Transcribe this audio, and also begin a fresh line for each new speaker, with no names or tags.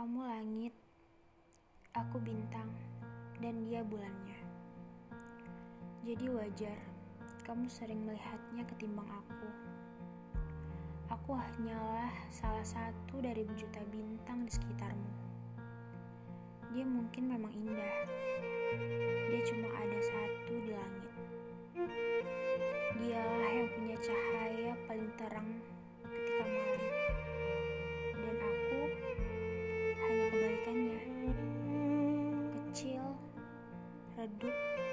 Kamu langit, aku bintang, dan dia bulannya. Jadi wajar kamu sering melihatnya ketimbang aku. Aku hanyalah salah satu dari berjuta bintang di sekitarmu. Dia mungkin memang indah. रख दूँ